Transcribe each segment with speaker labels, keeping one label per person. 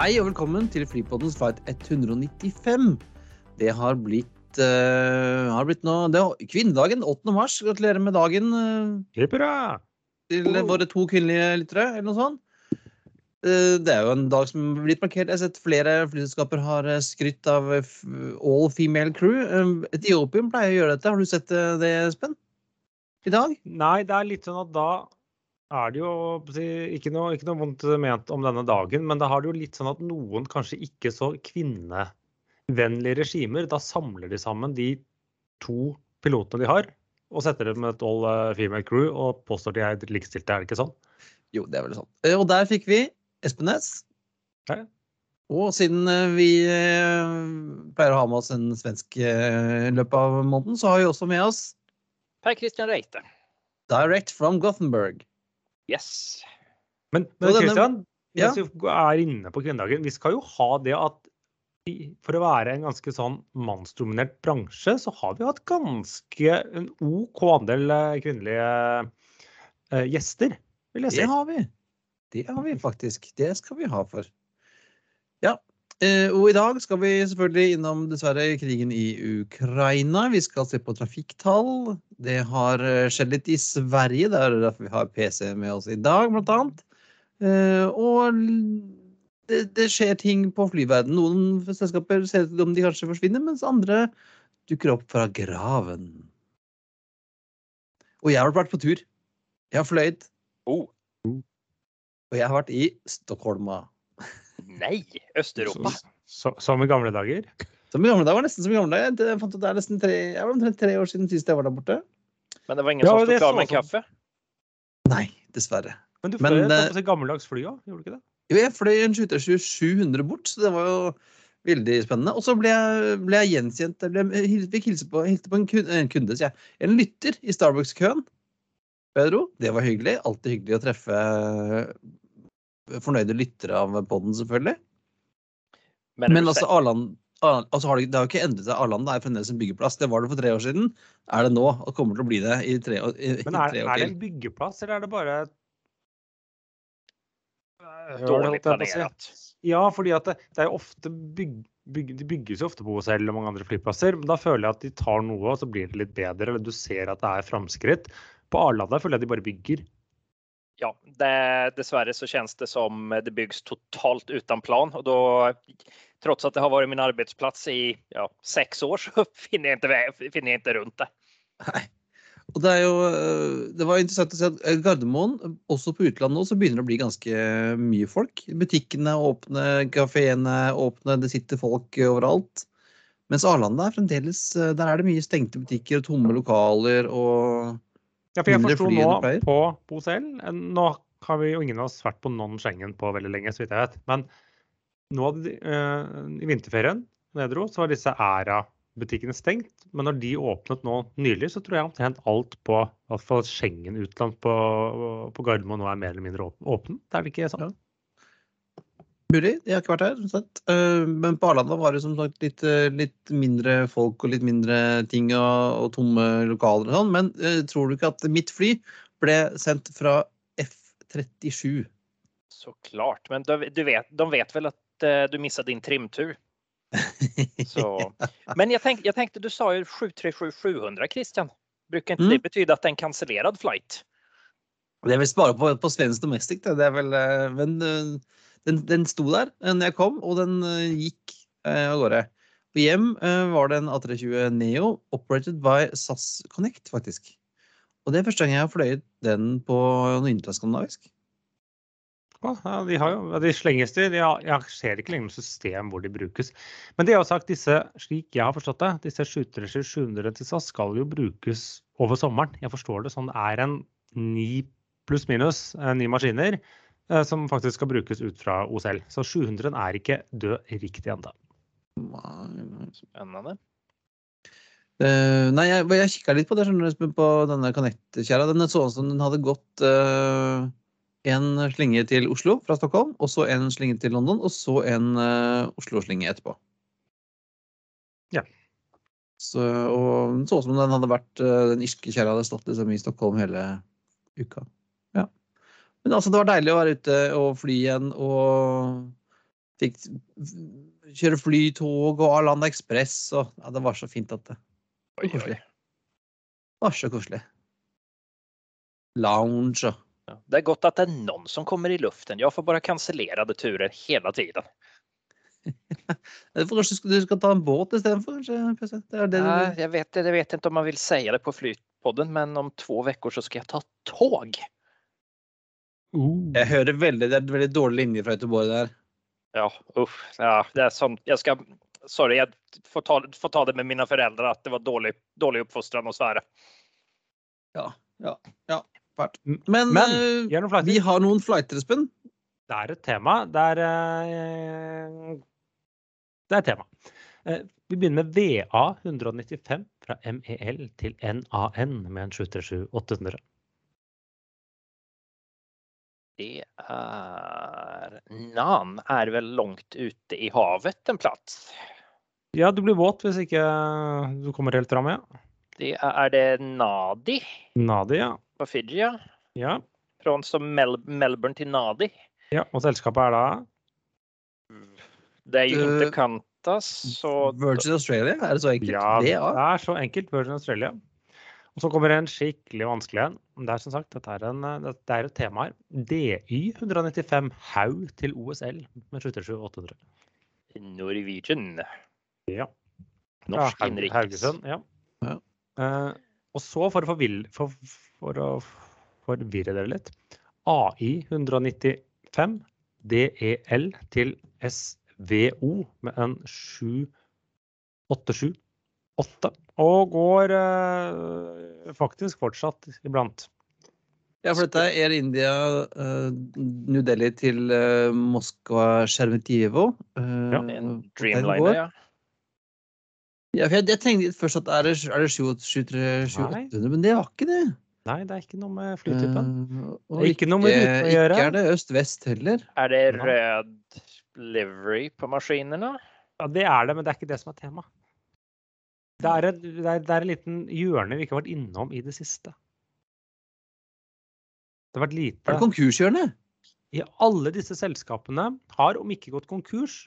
Speaker 1: Hei og velkommen til Flypoddens flight 195. Det har blitt, uh, har blitt nå det er Kvinnedagen 8. mars. Gratulerer med dagen
Speaker 2: uh,
Speaker 1: til uh, våre to kvinnelige lyttere, eller noe sånt. Eh, det er jo en dag som har blitt markert. Jeg har sett flere flyselskaper har skrytt av all female crew. Etiopien pleier å gjøre dette. Har du sett det, Espen? I dag?
Speaker 2: Nei, det er litt sånn at da er det jo ikke, noe, ikke noe vondt ment om denne dagen, men da har det jo litt sånn at noen kanskje ikke så kvinnevennlige regimer, da samler de sammen de to pilotene de har, og setter dem med et all eh, female crew og påstår de er likestilte, er det ikke sånn?
Speaker 1: Jo, det er vel sånn. Eh, Og der fikk vi Espen Næss. Og siden eh, vi pleier å ha med oss en svensk i løpet av måneden, så har vi også med oss
Speaker 3: Per Christian Reite.
Speaker 1: Direct from Gothenburg.
Speaker 3: Yes.
Speaker 2: Men, men
Speaker 1: denne-
Speaker 2: Christian,
Speaker 1: Ja.
Speaker 2: hvis vi er inne på kvinnedagen, vi skal jo ha det at for å være en ganske sånn mannsdominert bransje, så har vi hatt ganske en OK andel eh, kvinnelige eh, gjester, vil jeg si.
Speaker 1: Det har vi. Det har vi faktisk. Det skal vi ha for. Eh, Og i dag skal vi selvfølgelig innom dessverre krigen i Ukraina. Vi skal se på trafikktall. Det har eh, skjedd litt i Sverige. Det er derfor vi har PC med oss i dag, blant annet. Eh, Og det, det skjer ting på flyverden. Noen selskaper ser ut som de kanskje forsvinner, mens andre dukker opp fra graven. Og jeg har vært på tur. Jeg har fløyet.
Speaker 3: Oh,
Speaker 1: Og jeg har vært i Stockholma.
Speaker 3: Nej,
Speaker 2: Øst-Europa. som i gamle dager.
Speaker 1: Som i gamle dager, nesten som i gamle dager. Jeg fant ut det er nesten tre, jeg var omtrent tre år siden sist jeg var der borte.
Speaker 3: Men det var ingen
Speaker 2: Ja,
Speaker 3: som sto klar med en
Speaker 2: sånn.
Speaker 3: kaffe?
Speaker 1: Nei, dessverre.
Speaker 2: Men du fløy et
Speaker 1: eh,
Speaker 2: gammeldags fly òg, gjorde du ikke det?
Speaker 1: Jo, jeg fløy en 700 bort, så det var jo veldig spennende. Og så ble jeg, ble jeg gjenkjent. Jeg ble, fikk hilse på, hilse på en kunde, en kunde sier jeg. En lytter i Starbucks-køen. Pedro, det var hyggelig. Alltid hyggelig å treffe fornøyde lyttere av podden, selvfølgelig.
Speaker 3: Men,
Speaker 1: Men altså, Arland, altså har det, det har jo ikke endret seg. Arlanda er fremdeles en byggeplass. Det var det for tre år siden. Er det nå, og kommer til å bli det i tre, i, i
Speaker 2: Men er,
Speaker 1: tre
Speaker 2: er det en byggeplass, eller er det bare
Speaker 3: dårlig
Speaker 2: Høl, holdt jeg på å si.
Speaker 3: planerat.
Speaker 2: Ja, fordi at det, det er jo ofte bygg, Bygge, De bygges jo ofte på OSL og mange andre flyplasser. Men da føler jeg at de tar noe, og så blir det litt bedre. Eller du ser at det er framskritt. På Arlanda føler jeg at de bare bygger.
Speaker 3: Ja, det, dessvärre så känns det som det byggs totalt utan plan och då trots att det har varit min arbetsplats i ja, seks år så finner jeg ikke, finner jeg ikke rundt det.
Speaker 1: Nei. Og det er jo øh, Det var interessant å se at øh, Gardermoen, også på utlandet nå, så begynner det å bli ganske mye folk. Butikkene er åpne, kafeene åpne, det sitter folk overalt. Mens Arlanda er fremdeles Der er det mye stengte butikker og tomme lokaler og
Speaker 2: Ja, for jeg forsto nå på, OSL eh, Nå har vi jo ingen av oss vært på non-Schengen på veldig lenge, så vidt jeg vet. Men nå eh, i vinterferien nedro, så var disse Æra-butikkene stengt. Men når de åpnet nå nylig, så tror jeg omtrent alt på i hvert fall Schengen-utland på, på Gardermoen nå er mer eller mindre åpen. Det Er det ikke sånn?
Speaker 1: Mulig. Jeg har ikke vært her, sagt. Eh, Men på Arlanda var det som sagt litt, øh, litt mindre folk og litt mindre ting og, og tomme lokaler og sånn. Men øh, tror du ikke at mitt fly ble sendt fra F37?
Speaker 3: Så klart. men du, du vet, de vet vel at eh, du mista din trimtur? Så. Men jeg tenkte, jeg tenkte, du sa jo 737-700 Christian. Bruker ikke
Speaker 1: Mm.
Speaker 3: det betyda at det er en kansellert flight?
Speaker 1: Det er vel bare på, på svensk domestic. Det. det er vel, eh, men eh, den, den sto der eh, når jeg kom, og den eh, gikk eh, av gårde. På hjem var det en A320 Neo operated by SAS Connect, faktisk. Og det er første gang jeg har fløyet den på noe interskandinavisk.
Speaker 2: Ja, de, har jo, de slenges de har, jeg ser ikke lenger noe system hvor de brukes. Men det er jo sagt, disse, slik jeg har forstått det, disse 737-700 til SAS skal jo brukes over sommeren. Jeg forstår det sånn. Det er en ni pluss minus ni maskiner som faktisk skal brukes ut fra OSL. Så 700 er ikke død riktig ennå.
Speaker 3: Spennende.
Speaker 1: Uh, nei, jeg, jeg kikka litt på det, skjønner du, på denne Connect-kjerra. Den så ut som den hadde gått uh, en slinge til Oslo fra Stockholm, og så en slinge til London, og så en uh, Oslo-slinge etterpå.
Speaker 2: Ja.
Speaker 1: Så, og den så ut som den hadde vært eh, den irske kjerra hadde stått liksom, i Stockholm hele uka. Men altså, det var deilig å være ute og fly igjen og Fikk kjøre flytog og Arlanda Ekspress og ja, Det var så fint at det
Speaker 3: var
Speaker 1: koselig. Det var så koselig. Lounge og
Speaker 3: Ja, Det är gott att det är någon som kommer i luften. Jag får bara cancellerade turer hela tiden.
Speaker 1: Kanskje du skal- du skal ta en båt istedenfor? Det er det du
Speaker 3: vet, jeg vet ikke om man vil si det på Flytpodden, men om två uker så jeg jag ta tåg.
Speaker 2: Uh.
Speaker 1: Jeg hører veldig, det er en veldig dårlig linje fra Göteborg der.
Speaker 3: Ja, uff. Ja, det er sånn Jeg skal sorry, jeg får ta, får ta det med mine foreldre at det var dårlig, dårlig oppfostring å svära.
Speaker 1: Ja, ja, ja. Fælt. Men,
Speaker 2: Men flighter.
Speaker 1: vi har noen flighter, Espen.
Speaker 2: Det er et tema. Det er uh, Det er et tema. Uh, Vi begynner med VA 195 fra MEL til NAN med en 737-800.
Speaker 3: Det er Nan er vel langt ute i havet en plass?
Speaker 2: Ja, du blir våt hvis ikke du kommer helt fram, ja.
Speaker 3: Det er, er det Nadi
Speaker 2: Nadi, ja.
Speaker 3: på Fiji? ja?
Speaker 2: ja.
Speaker 3: Från Mel Melbourne til Nadi.
Speaker 2: ja. og selskapet er da
Speaker 3: Det er ju
Speaker 1: Eh,
Speaker 3: så
Speaker 1: Virgin Australia, er det så enkelt?
Speaker 2: Ja, det er så enkelt. Virgin Australia. Og så kommer en skikkelig vanskelig en. Det er som sagt, dette er, en, eh, det er et tema her. DY 195 Haug til OSL med 737-800.
Speaker 3: Norwegian.
Speaker 2: Ja.
Speaker 3: Norsk
Speaker 2: Haug-
Speaker 3: inrikes.
Speaker 2: Haugesund, ja.
Speaker 1: Ja.
Speaker 2: Uh, og så, for å, for, for å forvirre dere litt AI 195 DEL til SVO med en 7878. Og går eh, faktisk fortsatt iblant.
Speaker 1: Ja, for dette er Air India uh, New Delhi til uh, Moskva Sjermetjevo. Uh,
Speaker 2: Ja,
Speaker 3: En Dreamliner, ja.
Speaker 1: Ja, for jeg, jeg tenkte først at er det, er det 737-800, men det var ikke det.
Speaker 2: Nei, det er ikke noe med flytypen.
Speaker 1: Uh, og
Speaker 2: er ikke noe med ruten å gjøre.
Speaker 1: Ikke er det øst-vest heller.
Speaker 3: Er det rød livery på maskinerna?
Speaker 2: Ja, det er det, men det er ikke det som er tema. Det er, en, det, er, det er en liten hjørne vi ikke har vært innom i det siste. Det har vært lite Er
Speaker 1: det konkurshjørnet?
Speaker 2: I alle disse selskapene har, om ikke gått konkurs,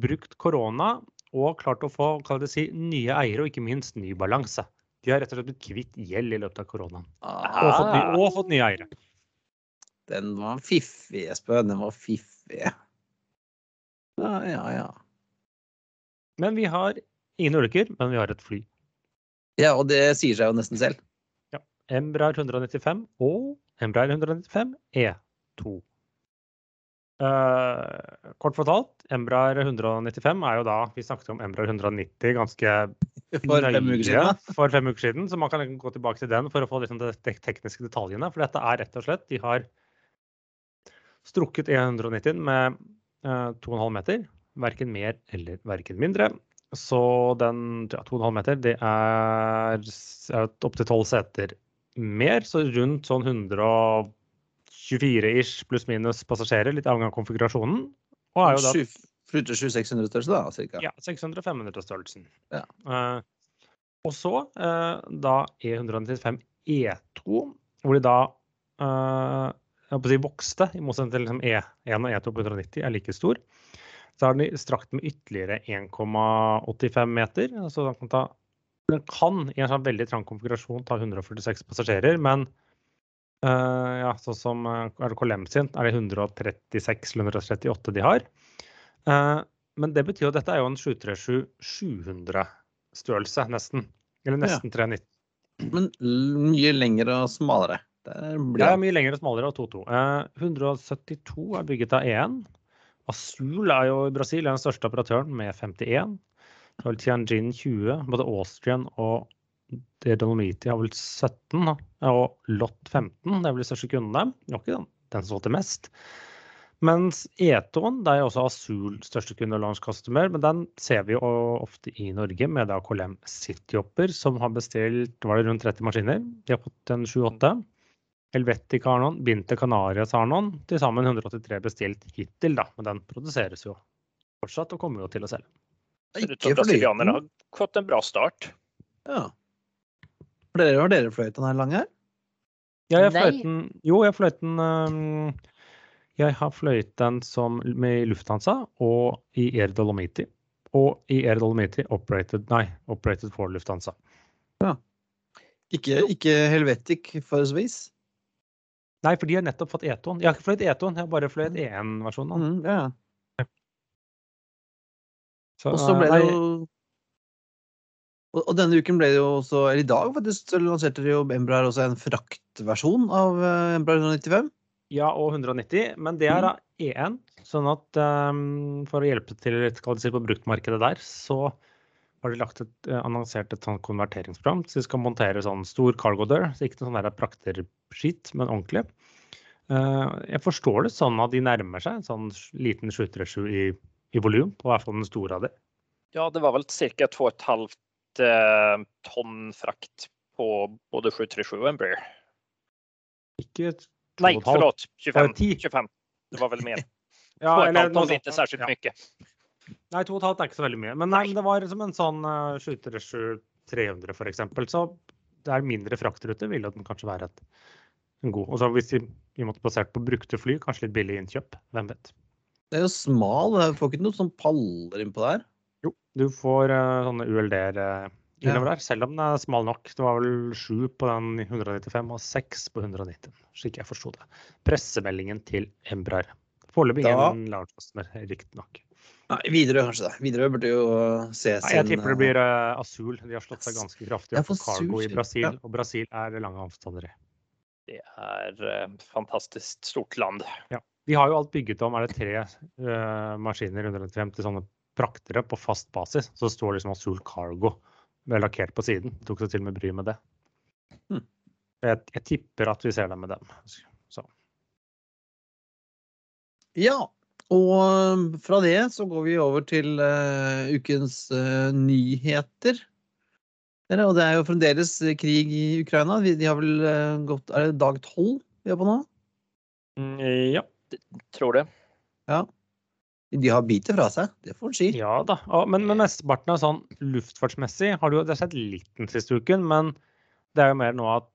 Speaker 2: brukt korona og klart å få si, nye eiere, og ikke minst ny balanse. De har rett og slett blitt kvitt gjeld i løpet av koronaen.
Speaker 1: Ah,
Speaker 2: Og fått, ny,
Speaker 3: Ah.
Speaker 2: og fått nye eiere.
Speaker 1: den var fiffig, Espen. Den var fiffig. Ja, ja, ja.
Speaker 2: Men vi har ingen ulykker, men vi har et fly.
Speaker 1: Ja, og det sier seg jo nesten selv. Ja.
Speaker 2: Embraer 195 og Embraer 195 E2. Uh, kort fortalt, Embraer 195 er jo da Vi snakket om Embraer 190 ganske
Speaker 1: For fem uker siden, da.
Speaker 2: for fem uker siden, så man kan gå tilbake til den for å få liksom de de tekniske detaljene. For dette er rett og slett De har strukket E190 med uh, 2,5 meter. Verken mer eller verken mindre. Så den ja, 2,5 meter, det er, er opptil 12 seter mer. Så rundt sånn 124-ish pluss-minus passasjerer, litt avhengig av konfigurasjonen. Og er jo da
Speaker 1: Flytter 700-600 størrelse, da, cirka.
Speaker 2: ja, 600-500-størrelsen.
Speaker 1: Ja.
Speaker 2: Eh, og så eh, da E195 E2, hvor de da eh, jeg håper å si vokste, i motsetning til liksom E1 og E2 på 190 er like stor. Så har den strakt med ytterligere 1,85 meter. Så den kan, ta, den kan i en sånn veldig trang konfigurasjon ta 146 passasjerer, men uh, ja, sånn som eh, er det KLM sin, er det 136 eller 138 de har. Uh, men det betyr jo at dette er jo en 737-700-størrelse, nesten. Eller nesten 390.
Speaker 1: Men mye lengre og smalere.
Speaker 2: Det er mye lengre og smalere og 2-2. Eh, 172 er bygget av E1. Azul er jo i Brasil den største operatøren med 51. Så har vel Tianjin 20. Både Austrian og det Dolomiti har vel 17. da. Og Lot 15, det er vel de største kundene. Det var ikke den, den som solgte mest. Mens E2-en, det er jo også Azul største kunde og launch customer, men den ser vi jo ofte i Norge med da KLM Cityhopper, som har bestilt var det rundt 30 maskiner. De har fått en 7-8. Helvetica har noen, Binte Canarias har noen. Til sammen 183 bestilt hittil, da. Men den produseres jo fortsatt og kommer jo til å selge.
Speaker 3: Ser ut
Speaker 1: Ikke
Speaker 3: som
Speaker 1: for
Speaker 3: har fått en bra start.
Speaker 1: Ja. For dere, har dere fløyten den her lang her?
Speaker 2: Ja, jeg fløyt den Jo, jeg fløyt den um, Jeg har fløyt den som med Lufthansa og i Air Dolomiti. Og i Air Dolomiti operated, nei, operated for Lufthansa.
Speaker 1: Ikke, ikke Helvetic for Swiss?
Speaker 2: Nei, for de har nettopp fått E2-en. Jeg har ikke fløyet E2-en, jeg har bare fløyet E1-versjonen.
Speaker 1: Mm, ja.
Speaker 2: Så,
Speaker 1: Og så ble det jo og, denne uken ble det jo også, eller i dag faktisk, så lanserte de jo Embraer også en fraktversjon av eh, Embraer 195.
Speaker 2: Ja, og 190, men det er da E1. Sånn at um, for å hjelpe til litt si, på bruktmarkedet der, så har de lagt et, eh, annonsert et sånn konverteringsprogram. Så de skal montere sånn stor cargo dør, så ikke noe sånn prakterskitt, men ordentlig. Eh, jeg forstår det sånn at de nærmer seg en sånn liten 737 i, i volum, på hvert fall den store av det.
Speaker 3: Ja, det var vel cirka 2,5 eh, ton frakt på både 737 og Embraer.
Speaker 2: Ikke to
Speaker 3: Nej,
Speaker 2: och ett halvt.
Speaker 3: förlåt. 25. 25. Det var vel mer.
Speaker 2: Ja,
Speaker 3: 2,5
Speaker 2: eller
Speaker 3: ton
Speaker 2: noe
Speaker 3: är inte
Speaker 2: sånt.
Speaker 3: särskilt
Speaker 2: Ja. Nei, to og et halvt er ikke så veldig mye. Men, nei, men det var som en sånn uh, 737 300 f.eks. Så det er mindre fraktrute, ville den kanskje være et, en god. Og så hvis de, vi måtte basert på brukte fly, kanskje litt billig innkjøp. Hvem vet.
Speaker 1: Det er jo smal, du får ikke noe sånn paller innpå der.
Speaker 2: Jo, du får uh, sånne ULD-er uh,
Speaker 1: Ja.
Speaker 2: der, selv om den er smal nok. Det var vel sju på den 195 og seks på 190, slik jeg forsto det. Pressemeldingen til Embraer. Foreløpig ingen launch customer, riktignok.
Speaker 1: Nei, Widerøe kanskje det. Widerøe burde jo se
Speaker 2: Nei, Jeg tipper det blir uh, Azul. De har slått seg ganske kraftig opp på
Speaker 1: for
Speaker 2: cargo i Brasil,
Speaker 1: ja.
Speaker 2: og Brasil er lange avstander i.
Speaker 3: Det er uh, fantastisk stort land. Ja.
Speaker 2: De har jo alt bygget om, er det tre uh, maskiner 195 til sånne praktere på fast basis. Så står liksom Azul Cargo med lakkert på siden. Tok seg til og med bry med det.
Speaker 1: Hmm.
Speaker 2: Jeg, jeg tipper at vi ser dem med dem. Så.
Speaker 1: Ja, og fra det så går vi over til uh, ukens uh, nyheter. Dere, Og det er jo fremdeles krig i Ukraina. Vi- De har vel uh, gått Er det dag tolv vi er på nå?
Speaker 2: Mm, ja.
Speaker 3: Tror det.
Speaker 1: Ja. De har bitet fra seg, det får en si.
Speaker 2: ja da. Og, men, men mesteparten av sånn luftfartsmessig har det jo det har skjedd litt den siste uken, men det er jo mer nå at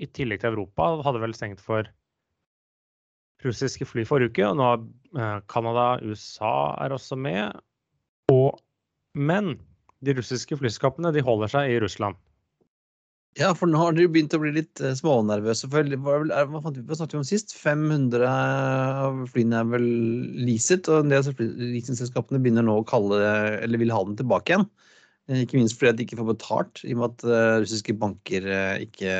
Speaker 2: i tillegg til Europa hadde vel stengt for russiske fly forrige uke, og nå har Canada, USA er også med. Og, men de russiske flyskapene de holder seg i Russland.
Speaker 1: Ja, for nå har de jo begynt å bli litt eh, smånervøse. For hva på, snakket vi om sist? 500 av flyene er vel leaset, og en del av leasingselskapene begynner nå å kalle eller vil ha dem tilbake igjen. Eh, Ikke minst fordi de ikke får betalt, i og med at eh, russiske banker eh, ikke,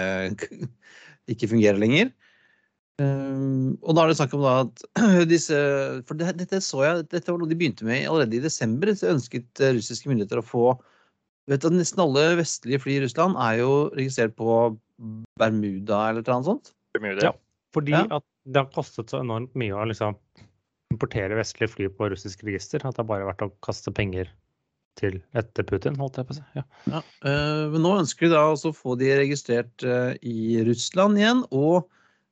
Speaker 1: ikke fungerer lenger. Um, og da er det snakk om da at disse For det, dette så jeg, dette var noe de begynte med allerede i desember. Så ønsket eh, russiske myndigheter å få vet at Nesten alle vestlige fly i Russland er jo registrert på Bermuda eller noe sånt.
Speaker 3: Bermuda.
Speaker 2: Ja. Fordi
Speaker 1: Ja.
Speaker 2: at det har kostet så enormt mye å liksom importere vestlige fly på russisk register at det har bare vært å kaste penger til etter Putin, holdt jeg på å si. Ja.
Speaker 1: Ja, eh, men nå ønsker de da også å få de registrert eh, i Russland igjen. Og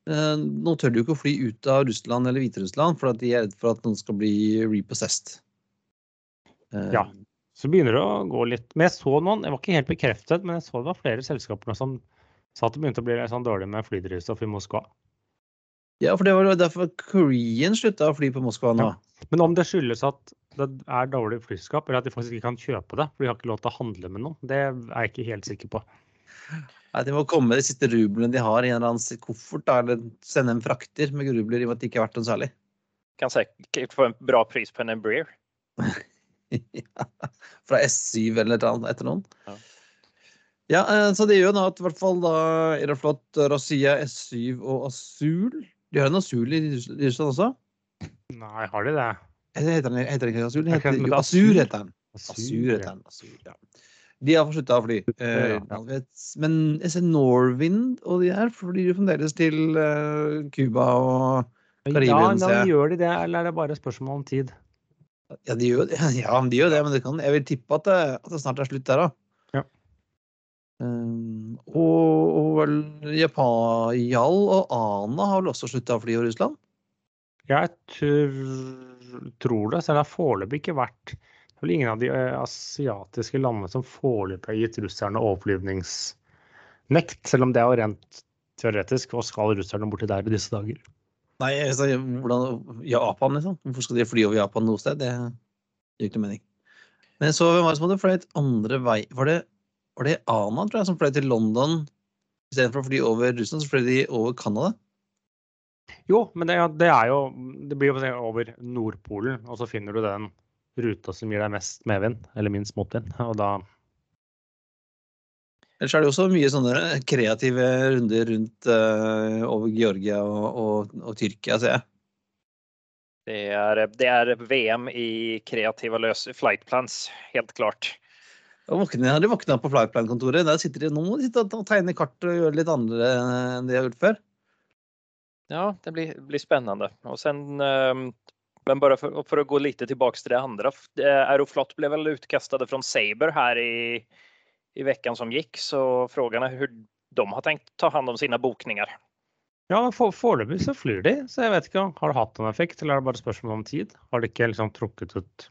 Speaker 1: nå tør de jo ikke å fly ut av Russland eller Hviterussland, for de er redd for at noen skal bli repossessed. Eh,
Speaker 2: Ja. Så begynner det å gå litt Men jeg så noen, jeg var ikke helt bekreftet, men jeg så det var flere selskaper som sa at det begynte å bli sånn dårlig med flydrivstoff i Moskva.
Speaker 1: ja, for det var derfor Korean slutta å fly på Moskva nå.
Speaker 2: Ja. Men om det skyldes at det er dårlig flyskap, eller at de faktisk ikke kan kjøpe det, for de har ikke lov til å handle med noen, det er jeg ikke helt sikker på.
Speaker 1: Nei, De må komme med de siste rublene de har i en eller annen koffert, da, eller sende en frakter med rubler i og med at det ikke er verdt noe særlig.
Speaker 3: Kan sikkert få en bra pris på en Embraer.
Speaker 1: Fra S7 eller et annet etter noen.
Speaker 3: Ja.
Speaker 1: Ja, eh, så det gjør nå at i hvert fall da Iraflot, Rosia, S7 og Asul De har en Asul i Russland også?
Speaker 2: Nei, har de det?
Speaker 1: Eller heter den, heter den ikke Asul? Den
Speaker 2: Er
Speaker 1: Heter, jo, Azur. heter den. Asur, heter den. Asur, ja. De har slutta å fly. Eh,
Speaker 2: Ja.
Speaker 1: Men jeg ser Norwind og de her flyr jo fremdeles til eh, og og
Speaker 2: Ja, da gjør de det, eller er det bare spørsmål om tid?
Speaker 1: Ja, de gjør, ja, de gjør det, men det kan, jeg vil tippe at det, at det snart er slutt der, da.
Speaker 2: Ja.
Speaker 1: Um, og, og vel Japan, og Ana har vel også slutta å fly i Russland?
Speaker 2: Jeg tror, tror det, så det har foreløpig ikke vært det er vel ingen av de eh, asiatiske landene som foreløpig har gitt russerne overflyvningsnekt, selv om det er rent teoretisk. Hva skal russerne borti der i disse dager?
Speaker 1: Nei, altså, hvordan, Japan, liksom. Hvorfor skal de fly over Japan noe sted? Det gir ikke mening. Men så hvem var det som hadde fløyet andre vei Var det, var det Ana, tror jeg, som fløy til London istedenfor å fly over Russland? Så fløy de over Canada?
Speaker 2: Jo, men det, det er jo Det blir jo over Nordpolen, og så finner du den ruta som gir deg mest medvind, eller minst motvind. Og da
Speaker 1: Ellers er det jo også mye sånne kreative runder rundt uh, over Georgia og, og, og Tyrkia, ser jeg.
Speaker 3: Det er, det er, VM i kreative løse flightplans, helt klart.
Speaker 1: Jeg hadde våkna på flightplan-kontoret. Der sitter de nå må de sitte og tegne kart og gjøre litt andre enn de har gjort før.
Speaker 3: Ja, det blir, blir spennende. Og sen, um, men bare for, for, å gå litt tilbake til det andre. Aeroflot ble vel utkastet fra Saber her i i veckan som gikk, så frågan er hur de har tenkt ta hand om sine bokninger.
Speaker 2: Ja, for, Foreløpig så flyr de, så jeg vet ikke. Har det hatt en effekt, eller er det bare spørsmål om tid? Har de ikke liksom trukket ut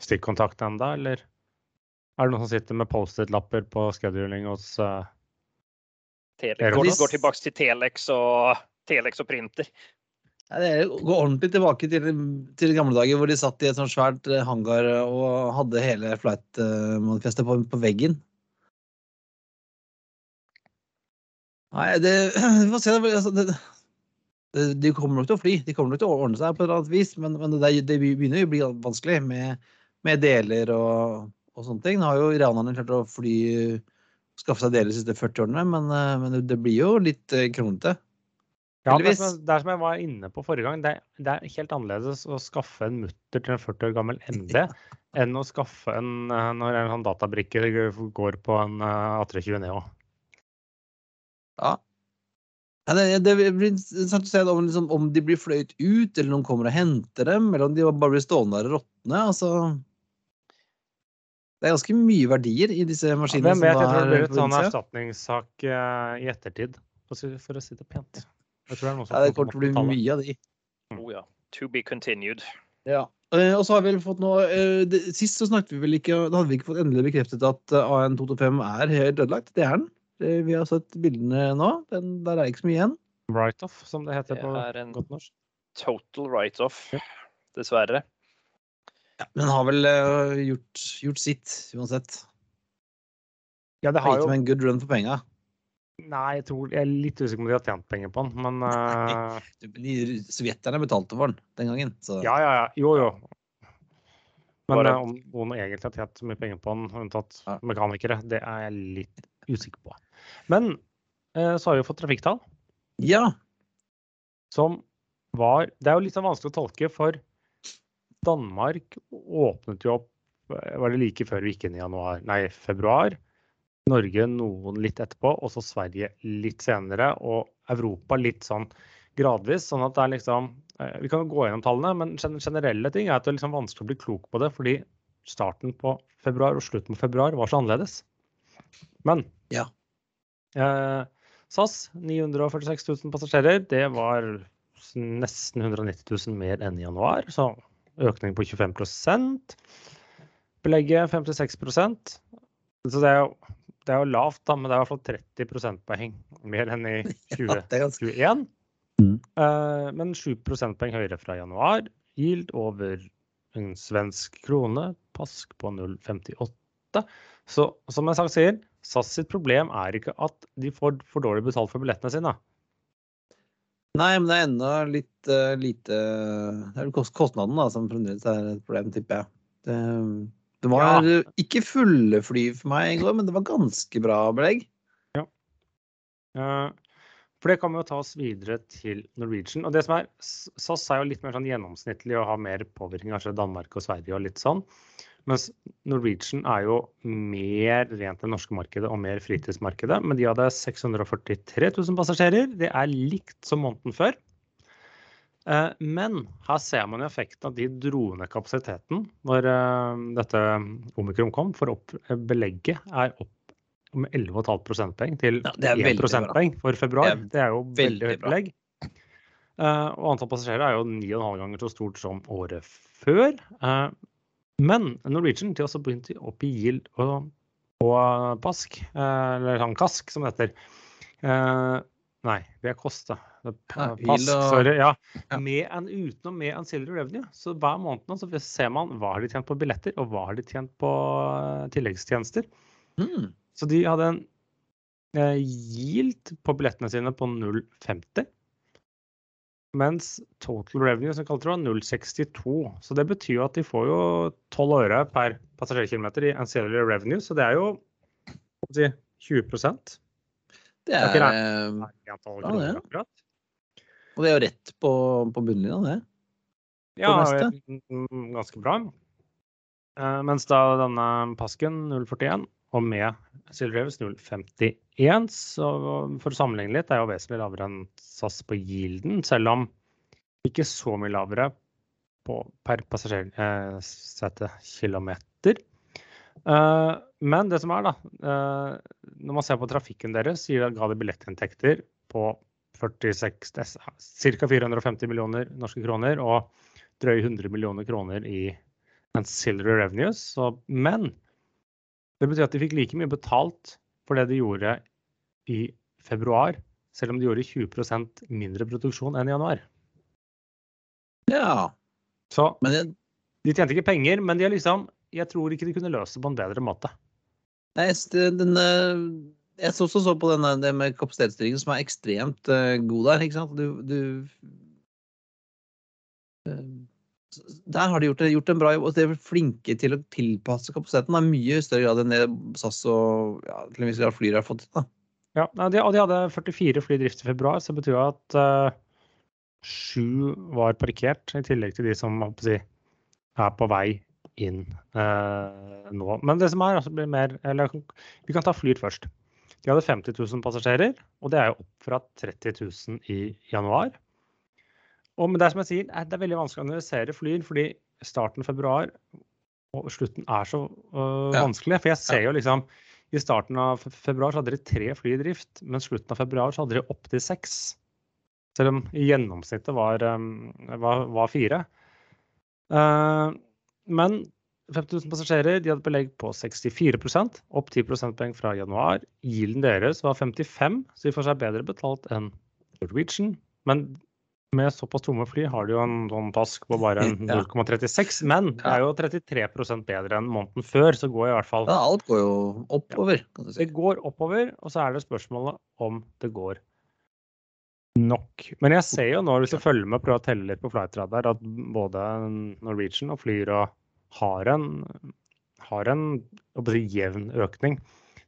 Speaker 2: stikkontakten enda, eller er det noen som sitter med Post-It-lapper på scheduling hos uh,
Speaker 3: Telex. Går, går tilbake til Telex og, Telex og printer.
Speaker 1: Det går ordentlig tilbake til, til gamle dager hvor de satt i et sånt svært eh, hangar og hadde hele flight-manifestet på, på veggen. Nei, det Vi får se. Altså, det, det, de kommer nok til å fly. De kommer nok til å ordne seg på et eller annet vis, men, men det, det, begynner å bli vanskelig med, med deler og, og, sånne ting. Nå har jo iranerne klart å fly skaffe seg deler de siste 40 årene, men, men det, blir jo litt kronete. kronglete.
Speaker 2: Ja, det er, det er som jeg var inne på forrige gang, det, det er helt annerledes å skaffe en mutter til en 40 år gammel MD enn å skaffe en eh, når en sånn databrikke går på en eh, A320 Neo.
Speaker 1: Ja. ja det, det, blir interessant å se om, liksom, om, de blir fløyet ut, eller noen kommer og henter dem, eller om de bare blir stående der og råtne. Altså, det er ganske mye verdier i disse maskinene.
Speaker 2: Ja, hvem vet, jeg tror det blir en sånn erstatningssak uh, i ettertid, for å si det pent.
Speaker 1: Jeg tror det er noe som ja, det kommer til å bli mye av de.
Speaker 3: Oh, ja. To be continued.
Speaker 1: Ja. Uh, og så har vi vel fått noe uh, det, Sist så snakket vi vel ikke Da hadde vi ikke fått endelig bekreftet at AN225 er helt ødelagt. Det er den. Eh, vi har sett bildene nå. Den, der er ikke så mye igjen.
Speaker 2: Write-off, som det heter
Speaker 3: det
Speaker 2: på
Speaker 3: godt norsk. Total write-off, ja. dessverre.
Speaker 1: Ja, men har vel uh, gjort, gjort, sitt, uansett.
Speaker 2: Ja, det har jo...
Speaker 1: Gitt meg en good run for penga.
Speaker 2: Nei, jeg, tror, jeg er litt usikker på om de har tjent penger på den, men uh...
Speaker 1: Nei, Sovjeterne betalte for den den gangen. Så.
Speaker 2: Ja, ja, ja. Jo, jo. Men Bare... om noen egentlig har tjent mye penger på den, unntatt ja. mekanikere, det er jeg litt usikker på. Men uh, så har vi jo fått trafikktall.
Speaker 1: Ja.
Speaker 2: Som var Det er jo litt sånn vanskelig å tolke, for Danmark åpnet jo opp eh, Var det like før vi gikk inn i januar? Nei, februar. Norge noen litt etterpå, og så Sverige litt senere. Og Europa litt sånn gradvis. Sånn at det er liksom eh, Vi kan gå gjennom tallene, men generelle ting er at det er liksom vanskelig å bli klok på det. Fordi starten på februar og slutten på februar var så annerledes. Men
Speaker 1: ja.
Speaker 2: Eh, SAS 946 000 passasjerer. Det var nesten 190 000 mer enn i januar, så økning på 25% Belegget 56 Så det er, jo, det er jo lavt, da, men det er i hvert fall 30 prosentpoeng mer enn i 2021. Mm. Eh, men 7 prosentpoeng høyere fra januar. Yield over en svensk krone. Pask på 0,58. Så som jeg sagt sier, SAS sitt problem er ikke at de får for dårlig betalt for billettene sine.
Speaker 1: Nei, men det er enda litt uh, lite Det er kostnaden da, som fremdeles er et problem, tipper jeg. Det, det var ja. ikke fulle fly for meg i går, men det var ganske bra belegg.
Speaker 2: Ja. Uh, for det kan vi jo ta oss videre til Norwegian. Og det som er, SAS er jo litt mer sånn gjennomsnittlig og har mer påvirkning, kanskje Danmark og Sverige og litt sånn. Mens Norwegian er jo mer rent det norske markedet og mer fritidsmarkedet. Men de hadde 643 000 passasjerer. Det er likt som måneden før. Eh, men her ser man effekten av de dro ned kapasiteten når eh, dette omikron kom. For opp, belegget er opp med 11,5 prosentpoeng til ja, 1 prosentpoeng for februar. Det er, det er jo veldig høyt belegg. Eh, og antall passasjerer er jo 9,5 ganger så stort som året før. Men Norwegian til også begynte opp i Gild og, og Pask, eh, eller sånn Kask som det heter. Eh, nei, det er Koste. Pass, sorry. Ja. Med en, utenom med ancillary revenue. Så hver måned nå så ser man hva har de tjent på billetter, og hva har de tjent på eh, tilleggstjenester.
Speaker 1: Mm.
Speaker 2: Så de hadde en eh, yield på billettene sine på 0,50. Mens total revenue som kalte det var 0,62. Så det betyr jo at de får jo 12 øre per passasjerkilometer i ancillary revenue, så det er jo si, 20
Speaker 1: Det
Speaker 2: er det er,
Speaker 1: Ja, det. Og det er jo rett på, på bunnlinja, det.
Speaker 2: Ja, ganske bra. Uh, mens da denne Pasken 041 og med Silver Revis 051, så for å sammenligne litt, er jo vesentlig lavere enn SAS på Gilden, selv om ikke så mye lavere på, per passasjersetekilometer. Eh, men det som er, da, eh, når man ser på trafikken deres, gir det- ga det billettinntekter på 46, ca. 450 millioner norske kroner og drøye 100 millioner kroner i ancillary revenues. Så, men det betyr at de fikk like mye betalt for det de gjorde i februar, selv om de gjorde 20% mindre produksjon enn i januar.
Speaker 1: Ja.
Speaker 2: Så de tjente ikke penger, men de har liksom Jeg tror ikke de kunne løse det på en bedre måte.
Speaker 1: nei, den, eh, jeg så også så på denne, det med kapasitetsstyringen, som er ekstremt uh, god der. ikke sant? Du, du uh, Der har de gjort, gjort en bra jobb. og De er flinke til å tilpasse kapasiteten. i mye større grad enn det SAS og ja, til en viss grad Flyr har fått til. da.
Speaker 2: Ja, og de hadde 44 fly i drift i februar, så det betyr at sju var parkert, i tillegg til de som si, er på vei inn uh, nå. Men det som er, altså, blir mer Eller vi kan ta Flyr først. De hadde 50 000 passasjerer, og det er jo opp fra 30 000 i januar. Og men det er som jeg sier, er- det er veldig vanskelig å analysere flyer, fordi starten februar og slutten er så øh,
Speaker 1: Ja.
Speaker 2: vanskelig. For jeg ser jo liksom I starten av februar så hadde de tre fly i drift, men slutten av februar så hadde de opptil seks. Selv om i gjennomsnittet var, um, var, var fire. Uh, men 50 000 passasjerer de hadde belegg på 64% opp 10 prosentpoeng fra januar. Yielden deres var 55, så de får seg bedre betalt enn Norwegian. Men med såpass tomme fly har de jo en sånn task på bare 0,36. Men det er jo 33% bedre enn måneden før, så går i hvert fall
Speaker 1: Ja, alt går jo oppover. kan du si.
Speaker 2: det går oppover, og så er det spørsmålet om det går nok. Men jeg ser jo nå, hvis du følger med og prøver å telle litt på Flightradar, at både Norwegian og Flyr og har en, har en si, jevn økning.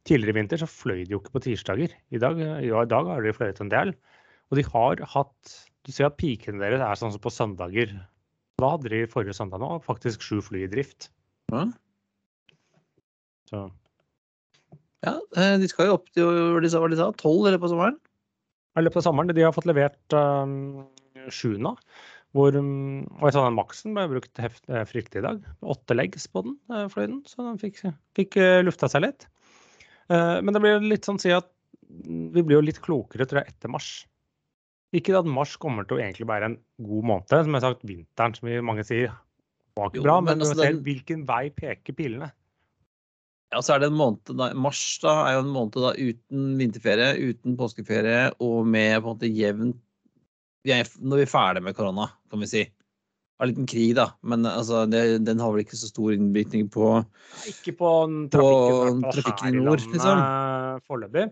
Speaker 2: Tidligere i vinter så fløy de jo ikke på tirsdager. I dag, ja, i dag har de fløyet en del. Og de har hatt Du ser at pikene deres er sånn som på søndager. Da hadde de forrige søndag nå faktisk sju fly i drift.
Speaker 1: Ja.
Speaker 2: Så
Speaker 1: Ja, eh, de skal jo opp til hva de sa, sa, 12 eller på sommeren.
Speaker 2: I løpet av sommeren. De har fått levert um, nå. Hvor, um, og jeg sa den maksen ble brukt heft, eh, fryktelig i dag. Åtte leggs på den, fløyden, så den fikk, fikk eh, lufta seg litt. Eh, men det blir litt sånn å si at mm, vi blir jo litt klokere tror jeg, etter mars. Ikke at mars kommer til å egentlig være en god måned. Som jeg har sagt, vinteren, som mange sier, var ikke
Speaker 1: Jo,
Speaker 2: bra.
Speaker 1: men
Speaker 2: Men,
Speaker 1: altså den-
Speaker 2: hvilken vei peker pilene.
Speaker 1: Ja, så er det en måned da, Mars da, er jo en måned da uten vinterferie, uten påskeferie og med på en måte jevnt Når vi er ferdig med korona, kan vi si. Av en liten krig, da. Men altså, det, den har vel ikke så stor innvirkning på
Speaker 2: Ikke på trafikken, i
Speaker 1: trafikken i nord, liksom.
Speaker 2: foreløpig.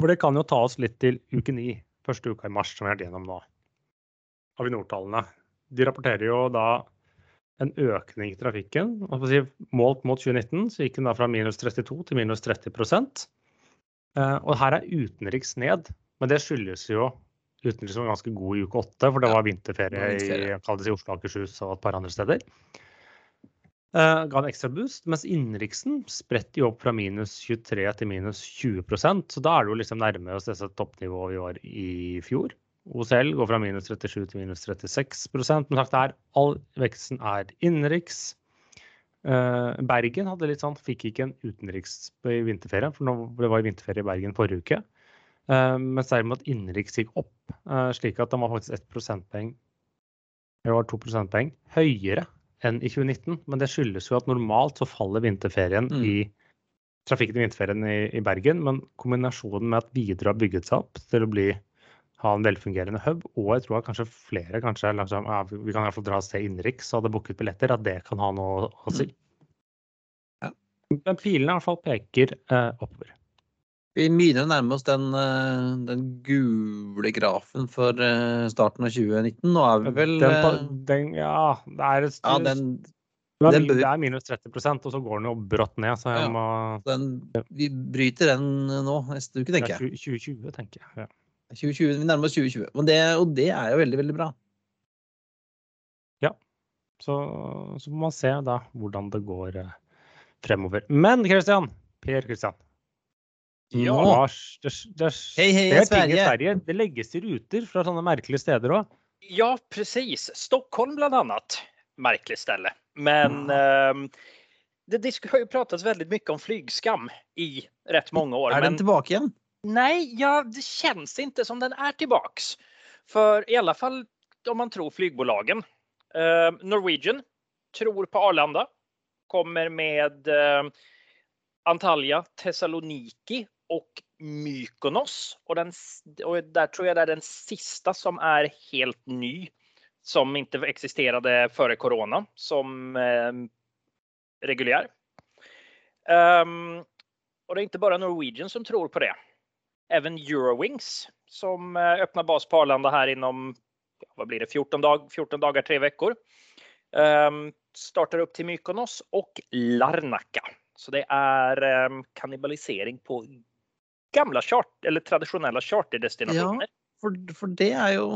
Speaker 2: For det kan jo ta oss litt til uke ni, første uka i mars, som vi har vært gjennom nå. Avinor-tallene. De rapporterer jo da en økning i trafikken. Si, målt mot 2019 så gikk den da fra minus 32 til minus 30 Eh, Og her er utenriks ned, men det skyldes jo utenriks var ganske god i uke åtte, for det var vinterferie,
Speaker 1: var vinterferie.
Speaker 2: i, i Oslo og Akershus og et par andre steder. Uh, ga en ekstra boost, mens innenriksen spredt jo opp fra minus 23 til minus 20% så da er det jo liksom nærmere oss disse toppnivået vi var i fjor. OCL går fra minus 37 til minus 36% Men sagt er, all veksten er innenriks. Uh, Bergen hadde litt sånn, fikk ikke en utenriks i vinterferie, for nå, det var vinterferie i Bergen forrige uke. Eh, mens derimot innenriks gikk opp, eh, slik at den var faktisk ett prosentpoeng det var to prosentpoeng høyere enn i 2019. Men det skyldes jo at normalt så faller vinterferien
Speaker 1: Mm.
Speaker 2: i trafikken i vinterferien i, i Bergen. Men kombinasjonen med at Widerøe har bygget seg opp til å bli ha en velfungerende hub. Og jeg tror at kanskje flere kanskje liksom, ja, Vi kan i hvert fall dra et sted innenriks og hadde booket billetter. At det kan ha noe å si.
Speaker 1: Ja.
Speaker 2: Men pilene i hvert fall peker eh, oppover.
Speaker 1: Vi begynner å nærme oss den, eh, den gule grafen for eh, starten av 2019. Nå er vi vel
Speaker 2: den,
Speaker 1: eh,
Speaker 2: den, Ja, det er, et,
Speaker 1: Ja, den,
Speaker 2: det er det er minus 30% og så går den jo brått ned. Så jeg
Speaker 1: Ja.
Speaker 2: må
Speaker 1: Vi bryter den nå neste uke, tenker
Speaker 2: er
Speaker 1: jeg.
Speaker 2: 2020, tenker jeg. Ja.
Speaker 1: 2020, vi nærmer oss 2020. Og det, og det er jo veldig, veldig bra.
Speaker 2: Så, så må man se da hvordan det går fremover. Men Christian, Per Christian.
Speaker 3: Ja.
Speaker 2: Hva- det, det
Speaker 1: Hei, hei,
Speaker 2: skjer ting i
Speaker 1: Sverige.
Speaker 2: Sverige. Det legges i ruter fra sånne merkelige steder òg.
Speaker 3: Ja, precis. Stockholm bland annat. Märkligt ställe. Men ehm, det det har ju pratats väldigt mycket om flygskam i rätt många år.
Speaker 1: Er den
Speaker 3: men
Speaker 1: tilbake igjen?
Speaker 3: nej, ja, det känns inte som den är tillbaks. För i alla fall om man tror flygbolagen. Ehm, Norwegian tror på Arlanda. Kommer med ehm, Antalya, Thessaloniki och Mykonos. Och, den, och där tror jag det är den sista som är helt ny. Som inte existerade före corona som eh, reguljär. Um, och det är inte bara Norwegian som tror på det. Även Eurowings som eh, öppnar bas på Arlanda här inom vad blir det, 14, dag, 14 dagar, tre veckor. Um, startar upp till Mykonos och Larnaca. Så det är um, kannibalisering på gamla chart eller traditionella charterdestinationer.
Speaker 1: For, for det er jo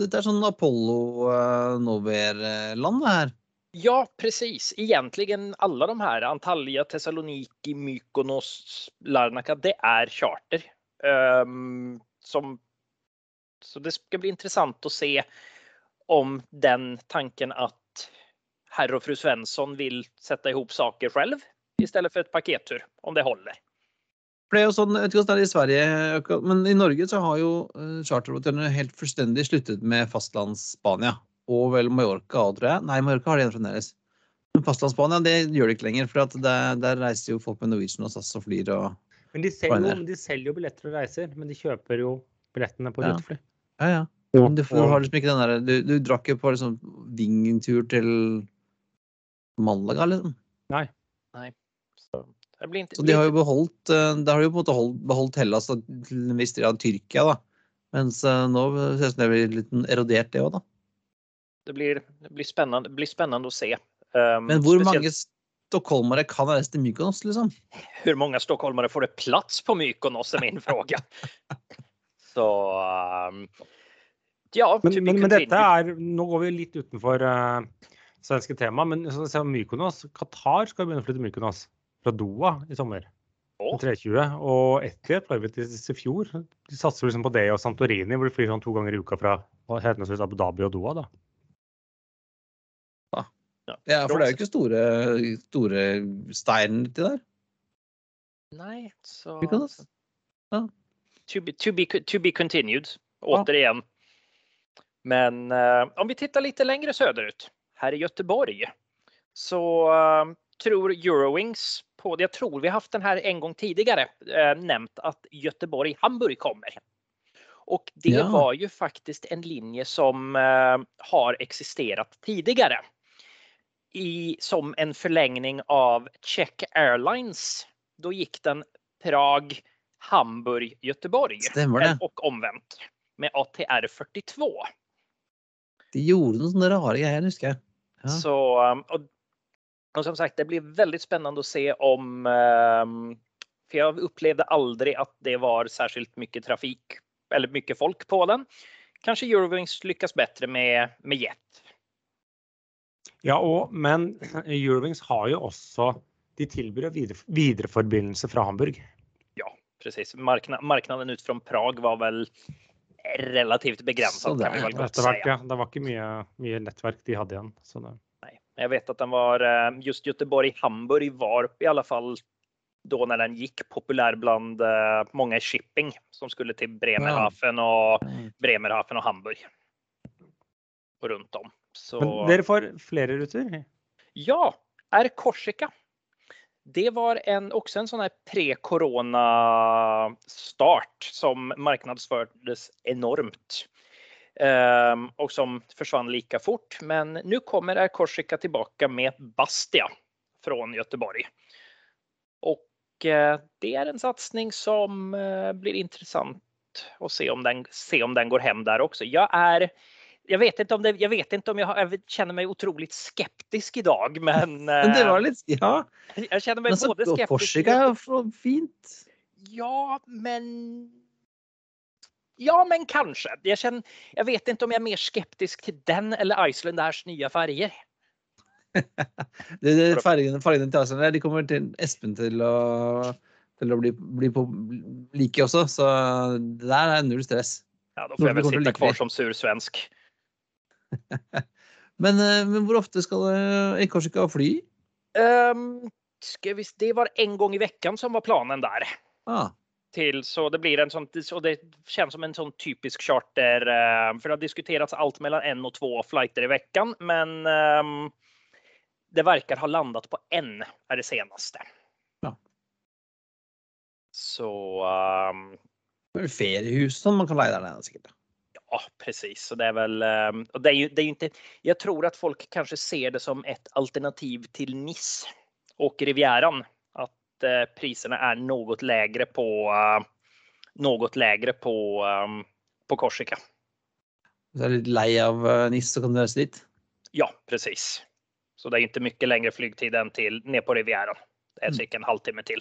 Speaker 1: Dette er sånn Apollo uh, Nover-land, det her.
Speaker 3: Ja, precis. Egentligen alla de här, Antalya, Thessaloniki, Mykonos, Larnaca, det är charter. Um, som, så det ska bli intressant att se om den tanken att herr och fru Svensson vill sätta ihop saker själv istället för ett pakettur, om det håller.
Speaker 1: Er jo sånn, jeg vet ikke hvordan det er i Sverige, men i Norge så har jo charterhotellene helt fullstendig sluttet med fastlands-Spania. Og vel Mallorca òg, tror jeg. Nei, Mallorca har de igjen fremdeles. Men fastlands-Spania det gjør de ikke lenger, for at der, der reiser jo folk med Norwegian og SAS og flyr og
Speaker 2: Men de selger, jo, de selger jo billetter og reiser, men de kjøper jo billettene på
Speaker 1: Ja.
Speaker 2: rutefly.
Speaker 1: Ja, ja. Men du, får- du har liksom ikke den der, du, du drakk jo på liksom Ving-tur til Malaga, liksom.
Speaker 3: Nei. inte,
Speaker 1: Så de har jo beholdt eh, har jo på en måte holdt, beholdt Hellas og til en viss grad Tyrkia, da. Mens eh, nå ser det ut som det blir litt erodert, det òg, da.
Speaker 3: det blir, det blir, spennende, det blir spennende å se. Um,
Speaker 1: Men hvor
Speaker 3: spesielt...
Speaker 1: mange stockholmare kan reise til Mykonos, liksom?
Speaker 3: hur många stockholmare får det plats på Mykonos är min fråga. Så um, ja,
Speaker 2: Men, men, men dette er Nå går vi litt utenfor uh, svenske tema, men så ser Mykonos. Qatar skal begynne å flytte Mykonos fra Doha i sommer.
Speaker 3: Oh.
Speaker 2: 320. Og fløy til i fjor. De satser liksom på det og Santorini, hvor de flyr sånn to ganger i uka fra henholdsvis Abu Dhabi og Doha. da.
Speaker 1: Ja, for det er jo ikke store, store stein uti der.
Speaker 3: Nei, så...
Speaker 1: Mykonos. Ja.
Speaker 3: To be, to be, to be continued,
Speaker 1: Ja.
Speaker 3: återigen. Men uh, om vi tittar litt längre söderut, her i Göteborg, så uh, tror Eurowings på, jag tror vi har haft den här en gång tidigare, eh, nämnt att Göteborg-Hamburg kommer. Och det
Speaker 1: Ja.
Speaker 3: var ju faktiskt en linje som eh, har existerat tidigare. I, som en förlängning av Czech Airlines. Då gick den Prag, Hamburg, Göteborg.
Speaker 1: Det.
Speaker 3: Och omvänt. Med ATR 42.
Speaker 1: De gjorde noen sånne rare greier, husker jeg. Ja.
Speaker 3: Så, um, och, och som sagt, det blir väldigt spännande att se om... for för jag upplevde aldrig att det var särskilt mycket trafik eller mycket folk på den. Kanske Eurowings lyckas bättre med, med jet.
Speaker 2: Ja, og, men Eurowings har jo også De tilbyr videre, videreforbindelse fra Hamburg.
Speaker 3: Precis. Markna, marknaden ut fra Prag var vel relativt begränsad kan vi
Speaker 2: vel godt
Speaker 3: säga.
Speaker 2: ja. Det var ikke mye, mye nettverk de hadde igjen. Så det,
Speaker 3: Jag vet att den var eh, just Göteborg-Hamburg var i alla fall då när den gick populär bland eh, många i shipping som skulle till Bremerhaven og Bremerhaven og Hamburg. Og rundt om. Så
Speaker 2: men dere får flere ruter?
Speaker 3: ja, R Korsika. Det var en, också en sån här pre-corona start som marknadsfördes enormt. Ehm, och som försvann lika fort. Men nu kommer Air Corsica tillbaka med Bastia från Göteborg. Och eh, det är en satsning som eh, blir intressant att se om den, se om den går hem där också. Jag är jag vet inte om, det, jag, vet inte om jag, jag känner mig otroligt skeptisk idag, men...
Speaker 1: Men det var litt Ja.
Speaker 3: Jag känner mig
Speaker 1: Men
Speaker 3: både skeptisk
Speaker 1: Korsika er fint.
Speaker 3: Ja, men... Ja, men kanske. Jag, känner, jag vet inte om jag är mer skeptisk till den eller Icelanders nye nya färger.
Speaker 1: Det, det, fargene, fargene til Iceland de kommer til Espen til å, til å bli, bli på like også, så det der er null stress.
Speaker 3: Ja, da får
Speaker 1: jeg vel
Speaker 3: sitta kvar som sur svensk.
Speaker 1: Men, eh, men hvor ofte skal eh, Korsika fly?
Speaker 3: Um, skal vi, det var en gang i veckan som var planen der.
Speaker 1: Ah,
Speaker 3: Till, så det blir en sån, så det känns som en sån typisk charter. for För det har diskuterats allt mellan en och två flighter i veckan, men ehm, det verkar ha landat på en är det senaste.
Speaker 1: Ja.
Speaker 3: Så Um,
Speaker 1: det er vel feriehus som man kan leie der nede, sikkert.
Speaker 3: ja, precis. Så det är väl, och det är ju, det är ju inte, jag tror att folk kanske ser det som ett alternativ till Nice och Rivieran. Att eh, priserna är något lägre på, eh, något lägre på, ehm, på Korsika.
Speaker 1: Du er litt lei av Nice NIS, så kan du reise dit.
Speaker 3: Ja, precis. Så det är inte mycket längre flygtid än till ner på Rivieran. Det är
Speaker 1: Mm.
Speaker 3: cirka en halvtimme till.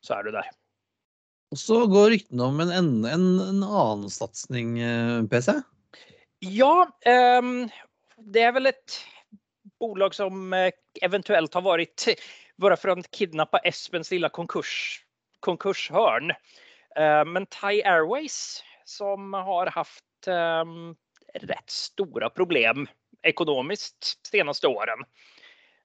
Speaker 3: Så är du där.
Speaker 1: Og så går ryktene om en, en, en, en annen satsing, eh, PC.
Speaker 3: Ja, ehm, det är väl ett bolag som eventuelt eventuellt har varit bara för att kidnappa Espens lilla konkurs, konkurshörn. Eh, Men Thai Airways som har haft ehm, rätt stora problem ekonomiskt senaste åren.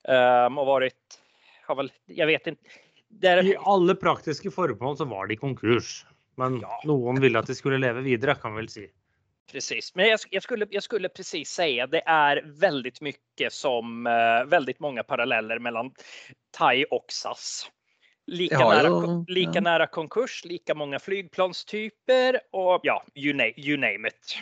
Speaker 3: Um, Och varit, har väl, jag vet inte. Der...
Speaker 2: I alle praktiske formål så var de konkurs. Men
Speaker 3: Ja.
Speaker 2: noen ville at de skulle leve videre, kan vi vel si.
Speaker 3: Precis, men jag, jag, skulle, jag skulle precis säga det är väldigt mycket som eh, väldigt många paralleller mellan Thai och SAS. Lika,
Speaker 1: Ja,
Speaker 3: nära, ja. lika
Speaker 1: ja.
Speaker 3: nära konkurs, lika många flygplanstyper och ja, you name, you name it.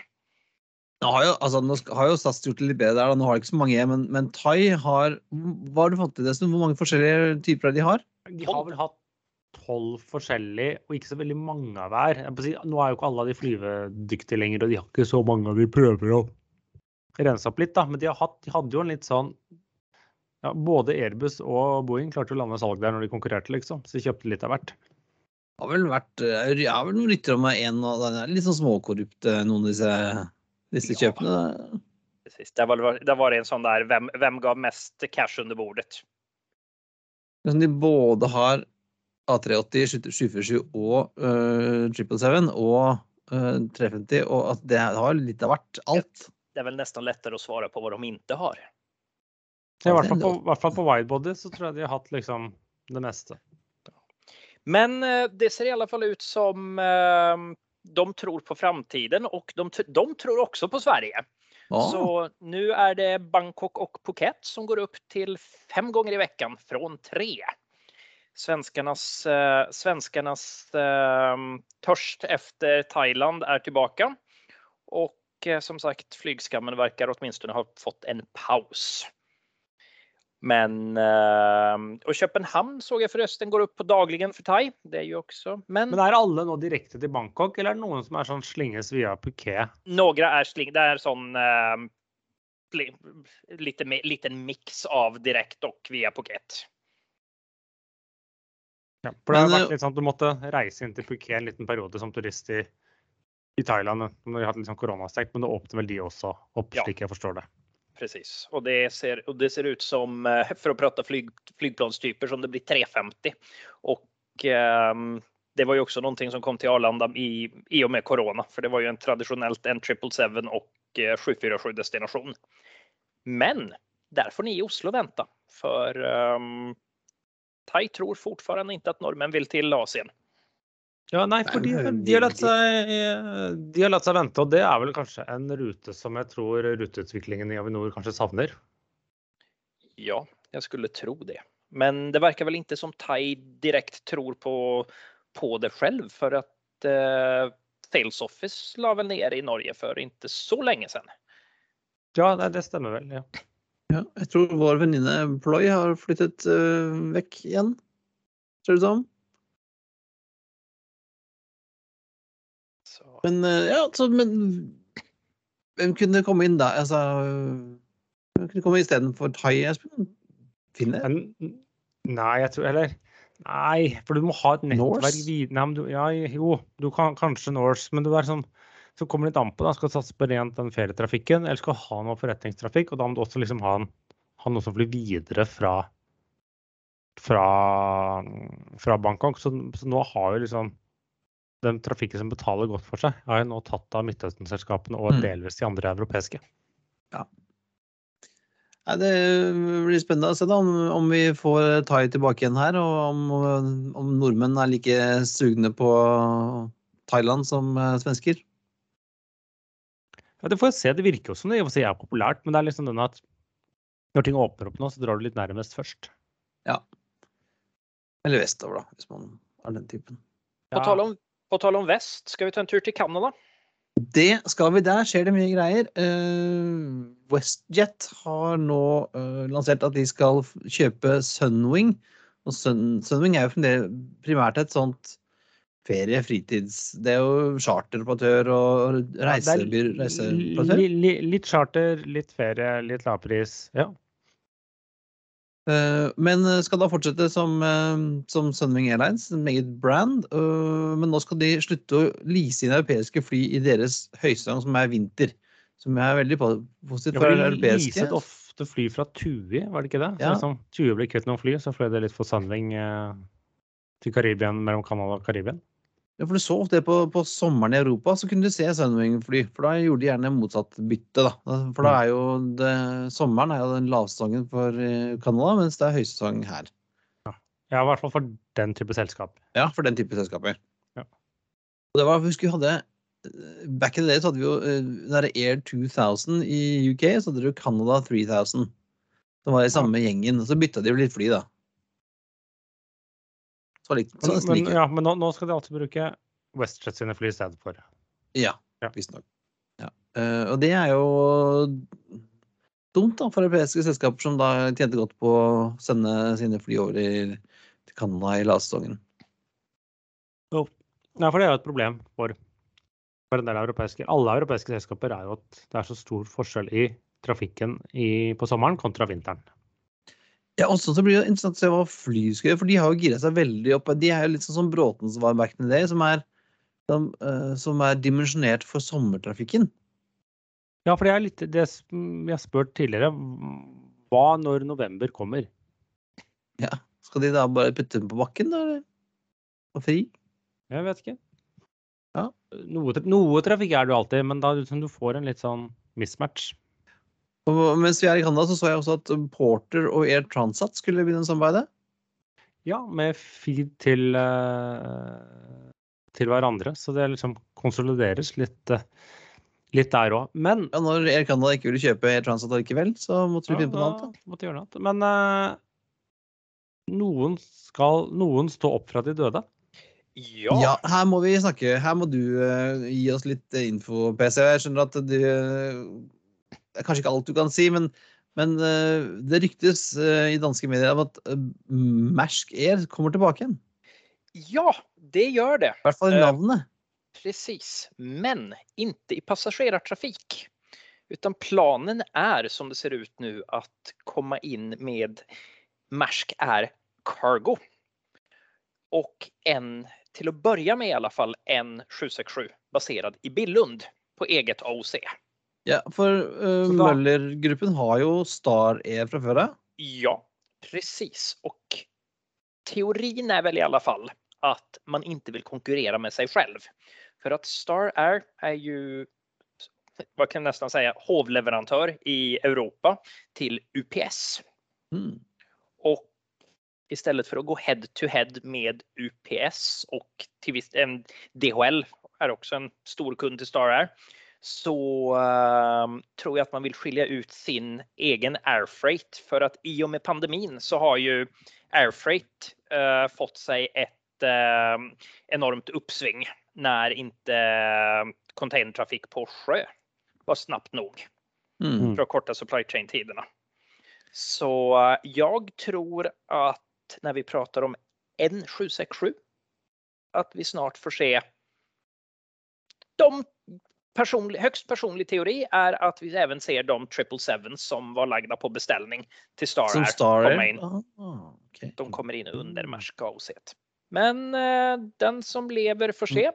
Speaker 1: Nå har jo, altså, nå har jo SAS gjort det litt bedre da. nå har de ikke så mange igjen, men, men Thai har Hva har du fått til, det? Hvor mange forskjellige typer er de har?
Speaker 2: De har vel hatt tolv forskjellige, og ikke så veldig mange av hver. Nå er jo ikke alle av de flyvedyktige lenger, og de har ikke så mange av de prøver å rense opp litt, da. Men de, har hatt, de hadde jo en litt sånn ja, Både Airbus og Boeing klarte å lande salg der når de konkurrerte, liksom. Så de kjøpte litt av hvert.
Speaker 1: Det har vel vært eh, Jeg har vel noen rykter om en av den er litt sånn småkorrupte, noen av disse, disse
Speaker 3: Ja.
Speaker 1: kjøpene.
Speaker 3: Precis. Det, var, det var en sånn der hvem, hvem ga mest cash under bordet?
Speaker 1: De både har A380, 747 og uh, 777 og uh, 350, og at det har litt av hvert. Alt.
Speaker 3: Det er vel nesten lettere å svare på hva de ikke har.
Speaker 2: I hvert fall på, hvert fall på widebody så tror jeg de har hatt liksom det meste.
Speaker 3: Men eh, det ser i alle fall ut som eh, de tror på framtiden og de, de tror også på Sverige.
Speaker 1: Ja.
Speaker 3: Så nå er det Bangkok og Phuket som går opp til fem ganger i uken fra tre. Svenskarnas, eh, svenskarnas eh, törst efter Thailand är tillbaka. Och eh, som sagt, flygskammen verkar åtminstone ha fått en paus. Men Og København så jeg forresten går opp på dagligen for Thai. Det är ju också. Men,
Speaker 2: Men er alle nå direkte til Bangkok, eller er det noen som er sånn slinges via Phuket?
Speaker 3: Noen er sling. Det er sånn eh, liten mix av direkte og via Phuket.
Speaker 2: Ja, for det har vært litt sånn at du måtte reise inn til Phuket en liten periode som turist i, i Thailand. Når de hadde litt sånn koronastengt, men det åpner vel de også opp,
Speaker 3: Ja.
Speaker 2: slik jeg forstår det.
Speaker 3: Precis. Och det ser, och det ser ut som, for för att prata flyg, flygplanstyper, som det blir 350. Och ehm, det var ju också någonting som kom till Arlanda i, i och med corona. För det var ju en traditionellt en 777 och eh, 747 destination. Men där får ni i Oslo vänta. För um, Thai tror fortfarande inte att norrmän vill til Asien.
Speaker 2: Ja, nei, for de, de, har latt seg, de har latt seg vente, og det er vel kanskje en rute som jeg tror ruteutviklingen i Avinor kanskje savner.
Speaker 3: Ja, jeg skulle tro det. Men det virker vel ikke som Thai direkte tror på, på det selv, for at eh, Sales Office la vel ned i Norge for ikke så lenge siden.
Speaker 2: Ja, det, det stemmer vel. ja.
Speaker 1: Ja, jeg tror vår venninne Ploy har flyttet øh, vekk igjen. Ser det ut som.
Speaker 3: Så,
Speaker 1: Men øh, ja, så men Hvem kunne komme inn da? Altså Hvem kunne komme istedenfor Thai, Espen? Finne?
Speaker 2: Men, nei, jeg tror Eller Nei, for du må ha et nettverk
Speaker 1: Norse?
Speaker 2: Nei, du, ja, jo, du kan kanskje Norse, men du er sånn så kommer det litt an på. da, Skal du satse på rent den ferietrafikken, eller skal du ha noe forretningstrafikk? Og da må du også liksom ha, en, ha noe som flyr videre fra, fra, fra Bangkok. Så, så nå har jo liksom den trafikken som betaler godt for seg, har jo nå tatt av Midtøsten-selskapene og
Speaker 1: Mm.
Speaker 2: delvis de andre europeiske.
Speaker 1: Nei, det blir spennende å se da, om, om vi får Thai tilbake igjen her, og om, om nordmenn er like sugne på Thailand som øh, svensker.
Speaker 2: Ja, det får jeg se. Det virker jo som det seg er populært, men det er liksom den at når ting åpner opp nå, så drar du litt nærmest først. Ja.
Speaker 1: Eller vestover, da, hvis man er den typen.
Speaker 3: på, tale om, på tale om vest, skal vi ta en tur til Canada?
Speaker 1: Det skal vi. Der skjer det mye greier. Eh, WestJet har nå eh, lansert at de skal kjøpe Sunwing. Og Sun, Sunwing er jo primært et sånt ferie, fritids... Det er jo charteroperatør og reisebyr, reiseoperatør.
Speaker 2: li, li, litt charter, litt ferie, litt lavpris. Ja.
Speaker 1: Eh, Men eh, skal da fortsette som, eh, som Sunwing Airlines, en meget brand. Men nå skal de slutte å lease inn europeiske fly i deres høysesong, som er vinter. Som er veldig positivt for
Speaker 2: ja, de
Speaker 1: europeiske.
Speaker 2: leaset ofte fly fra Tui, var det ikke det?
Speaker 1: Ja.
Speaker 2: Liksom, Tui ble kvitt noen fly, så fløy det litt for Sunwing til Karibien, mellom Canada og Karibien.
Speaker 1: Ja, for du så ofte det på, på sommeren i Europa, så kunne du se Sunwing-fly. For da gjorde de gjerne motsatt bytte, da. For da er jo det, sommeren er jo den lavsesongen for eh, Canada, mens det er høysesong her.
Speaker 2: Ja, i hvert fall for den type selskap.
Speaker 1: Ja, for den type selskaper.
Speaker 2: Ja.
Speaker 1: Og det var, husker vi hadde eh, Back in the day så hadde vi jo der den derre Air 2000 i UK, så hadde du Canada 3000. Som var i samme gjengen. Og så bytta de jo litt fly, da. Så litt,
Speaker 2: Men, men, ja, men nå, nå skal de alltid bruke WestJet sine fly i stedet for.
Speaker 1: Ja,
Speaker 2: Ja.
Speaker 1: visstnok. Ja. Uh, og det er jo dumt da, for europeiske selskaper som da tjente godt på å sende sine fly over i, til Canada i lavsesongen.
Speaker 2: Nei, for det er jo et problem for, for en del europeiske Alle europeiske selskaper er jo at det er så stor forskjell i trafikken i, på sommeren kontra vinteren.
Speaker 1: Ja, også så blir det interessant å se hva fly skal gjøre, for de har jo gira seg veldig opp. De er jo litt sånn som Bråten som var back in the day, som er, som, uh, som er dimensjonert for sommertrafikken.
Speaker 2: Ja, for det er litt det vi har spurt tidligere. Hva når november kommer?
Speaker 1: Ja. Skal de da bare putte dem på bakken, da? eller? Og fri?
Speaker 2: Jeg vet ikke.
Speaker 1: Ja.
Speaker 2: Noe, noe trafikk er det jo alltid, men da sånn du får en litt sånn mismatch.
Speaker 1: Og mens vi er i Canada, så så jeg også at Porter og Air Transat skulle begynne samarbeidet.
Speaker 2: Ja, med feed til, eh, til hverandre. Så det liksom konsolideres litt, eh, litt der òg. Men
Speaker 1: Ja, når Air Canada ikke ville kjøpe Air Transat allikevel, så måtte vi
Speaker 2: Ja,
Speaker 1: finne på noe annet. da.
Speaker 2: måtte gjøre noe annet. Men eh, noen skal noen stå opp fra de døde.
Speaker 3: Ja,
Speaker 1: Ja, her må vi snakke. Her må du uh, gi oss litt info, PC. Jeg skjønner at du eh, Det er kanskje ikke alt du kan si, men, men eh, det ryktes eh, i danske medier om at uh, Mersk Air kommer tilbake igjen.
Speaker 3: ja, det gjør det.
Speaker 1: I hvert fall i
Speaker 3: Eh,
Speaker 1: navnet.
Speaker 3: Precis, men ikke i passasjerertrafikk. Utan planen er, som det ser ut nå, att komme inn med Mersk Air Cargo. Og en, til å begynne med i alle fall, en 767 basert i Billund på eget AOC.
Speaker 1: Ja, for uh, Møller-gruppen har jo Star Air fra før av.
Speaker 3: Ja, precis. Og teorien er vel i alle fall at man ikke vil konkurrere med seg selv. For at Star Air er jo hva kan jeg nesten si, hovleverantör i Europa til UPS.
Speaker 1: Mm.
Speaker 3: i stedet for å gå head to head med UPS og til, en DHL er også en stor kund til Star Air. Så uh, tror jag att man vill skilja ut sin egen airfreight för att i och med pandemin så har ju airfreight uh, fått sig ett uh, enormt uppsving när inte eh, containertrafik på sjö var snabbt nog
Speaker 1: Mm.
Speaker 2: å
Speaker 3: för att korta supply chain tiderna. Så eh, jag tror att när vi pratar om N767 att vi snart får se de personlig, högst personlig teori är att vi även ser de 777 som var lagda på beställning till Star
Speaker 1: Som Star
Speaker 3: komma in.
Speaker 1: Ah, okej.
Speaker 3: De kommer in under Märsk-kaoset. Men eh, den som lever får se.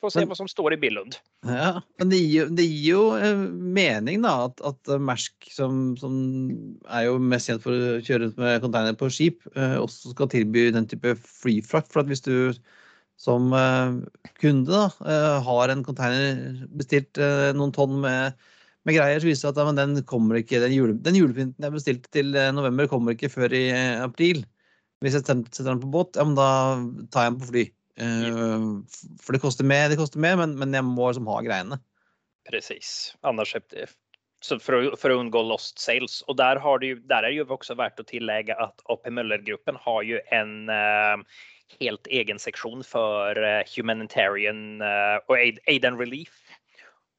Speaker 3: Får se
Speaker 1: Men-
Speaker 3: vad som står i Billund.
Speaker 1: Ja, men det gir, jo- det gir jo eh, mening, da, at, at Mersk, som, som er jo mest kjent for å kjøre rundt med container på skip, eh, også skal tilby den type flyfrakt. For at hvis du som eh, kunde da, eh, har en container bestilt eh, noen tonn med, med greier, så viser det at ja, men den kommer ikke, den, jule, den julepynten jeg bestilte til november, kommer ikke før i april. Hvis jeg setter den på båt, ja, men da tar jeg den på fly. Eh, For det koster mer, det koster mer, men, men jeg må liksom ha greiene.
Speaker 3: Precis. Anders for, att- för att lost sales. Og der, har det ju, där är det jo også verdt å tillegge at AP Møller-gruppen har jo en helt egen seksjon för eh, humanitarian og aid, aid and relief.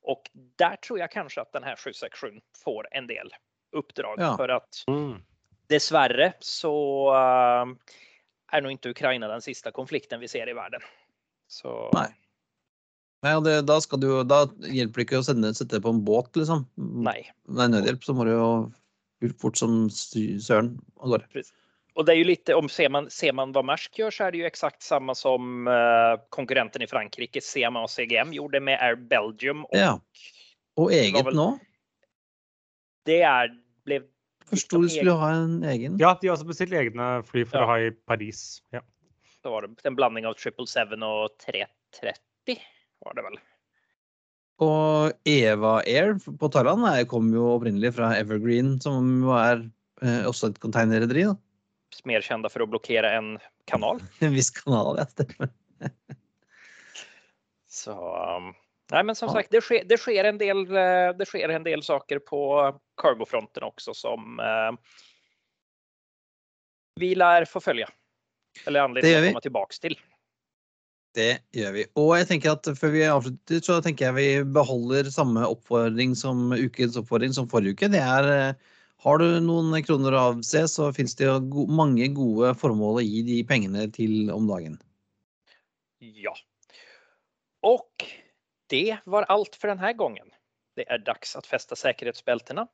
Speaker 3: Og der tror jeg kanskje at denne här 767 får en del oppdrag.
Speaker 1: Ja.
Speaker 3: For
Speaker 2: at
Speaker 3: dessverre så er nå ikke Ukraina den siste konflikten vi ser i verden. Så
Speaker 1: Nei. Nei, og det, da, skal du, da hjelper det ikke å sende, sette deg på en båt, liksom.
Speaker 3: Nei.
Speaker 1: Nei, nødhjelp, så må du jo fort som søren av gårde.
Speaker 3: Och det är ju lite om ser man ser man vad Maersk gör så är det ju exakt samma som eh, konkurrenten i Frankrike CMA CGM gjorde med Air Belgium och
Speaker 1: Ja. Og eget
Speaker 3: vel-
Speaker 1: nå.
Speaker 3: det er, ble
Speaker 1: Forsto de skulle ha en egen.
Speaker 2: Ja, de har også bestilt egne fly for
Speaker 3: Ja.
Speaker 2: å ha i Paris. Ja.
Speaker 3: så var det en blanding av 777 og 330 var det vel.
Speaker 1: Og Eva Air på Thailand er- kom jo opprinnelig fra Evergreen, som jo er eh, også et containerrederi. da.
Speaker 3: Mer kända för att blockera en kanal.
Speaker 1: En viss kanal, ja.
Speaker 3: Så um, nej, men som
Speaker 1: Ja.
Speaker 3: sagt, det sker, det sker en del. eh, Det sker en del saker på cargofronten också som eh, vi lär få följa. Eller anledning att komma tillbaks till.
Speaker 1: Det gjør vi. Og jeg tenker at før vi avslutter, så tenker jeg vi beholder samme oppfordring som ukens oppfordring som forrige uke. Det er har du noen kroner å avse, så finnes det go mange gode formål å gi de pengene til om dagen.
Speaker 3: Ja. Og det var alt for denne gangen. Det er dags å feste sikkerhetsbeltene,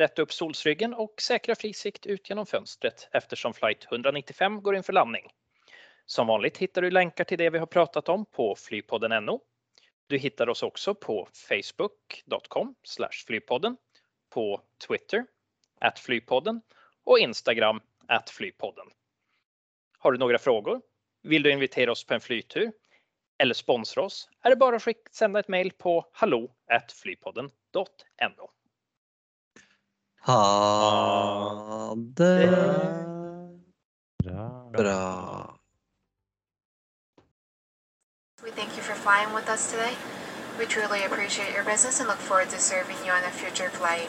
Speaker 3: rette opp solsryggen og säkra frisikt ut gjennom fönstret eftersom flight 195 går inn for landing. Som vanligt hittar du lenker til det vi har pratet om på flypodden.no. Du hittar oss også på facebook.com slash flypodden, på Twitter at flypodden och Instagram at flypodden. Har du några frågor? Vill du invitera oss på en flytur? eller sponsra oss är det bara att skick, sända ett mejl på at flypodden.no.
Speaker 1: Ha det bra.
Speaker 4: We thank you for flying with us today. We truly appreciate your business and look forward to serving you on a future flight.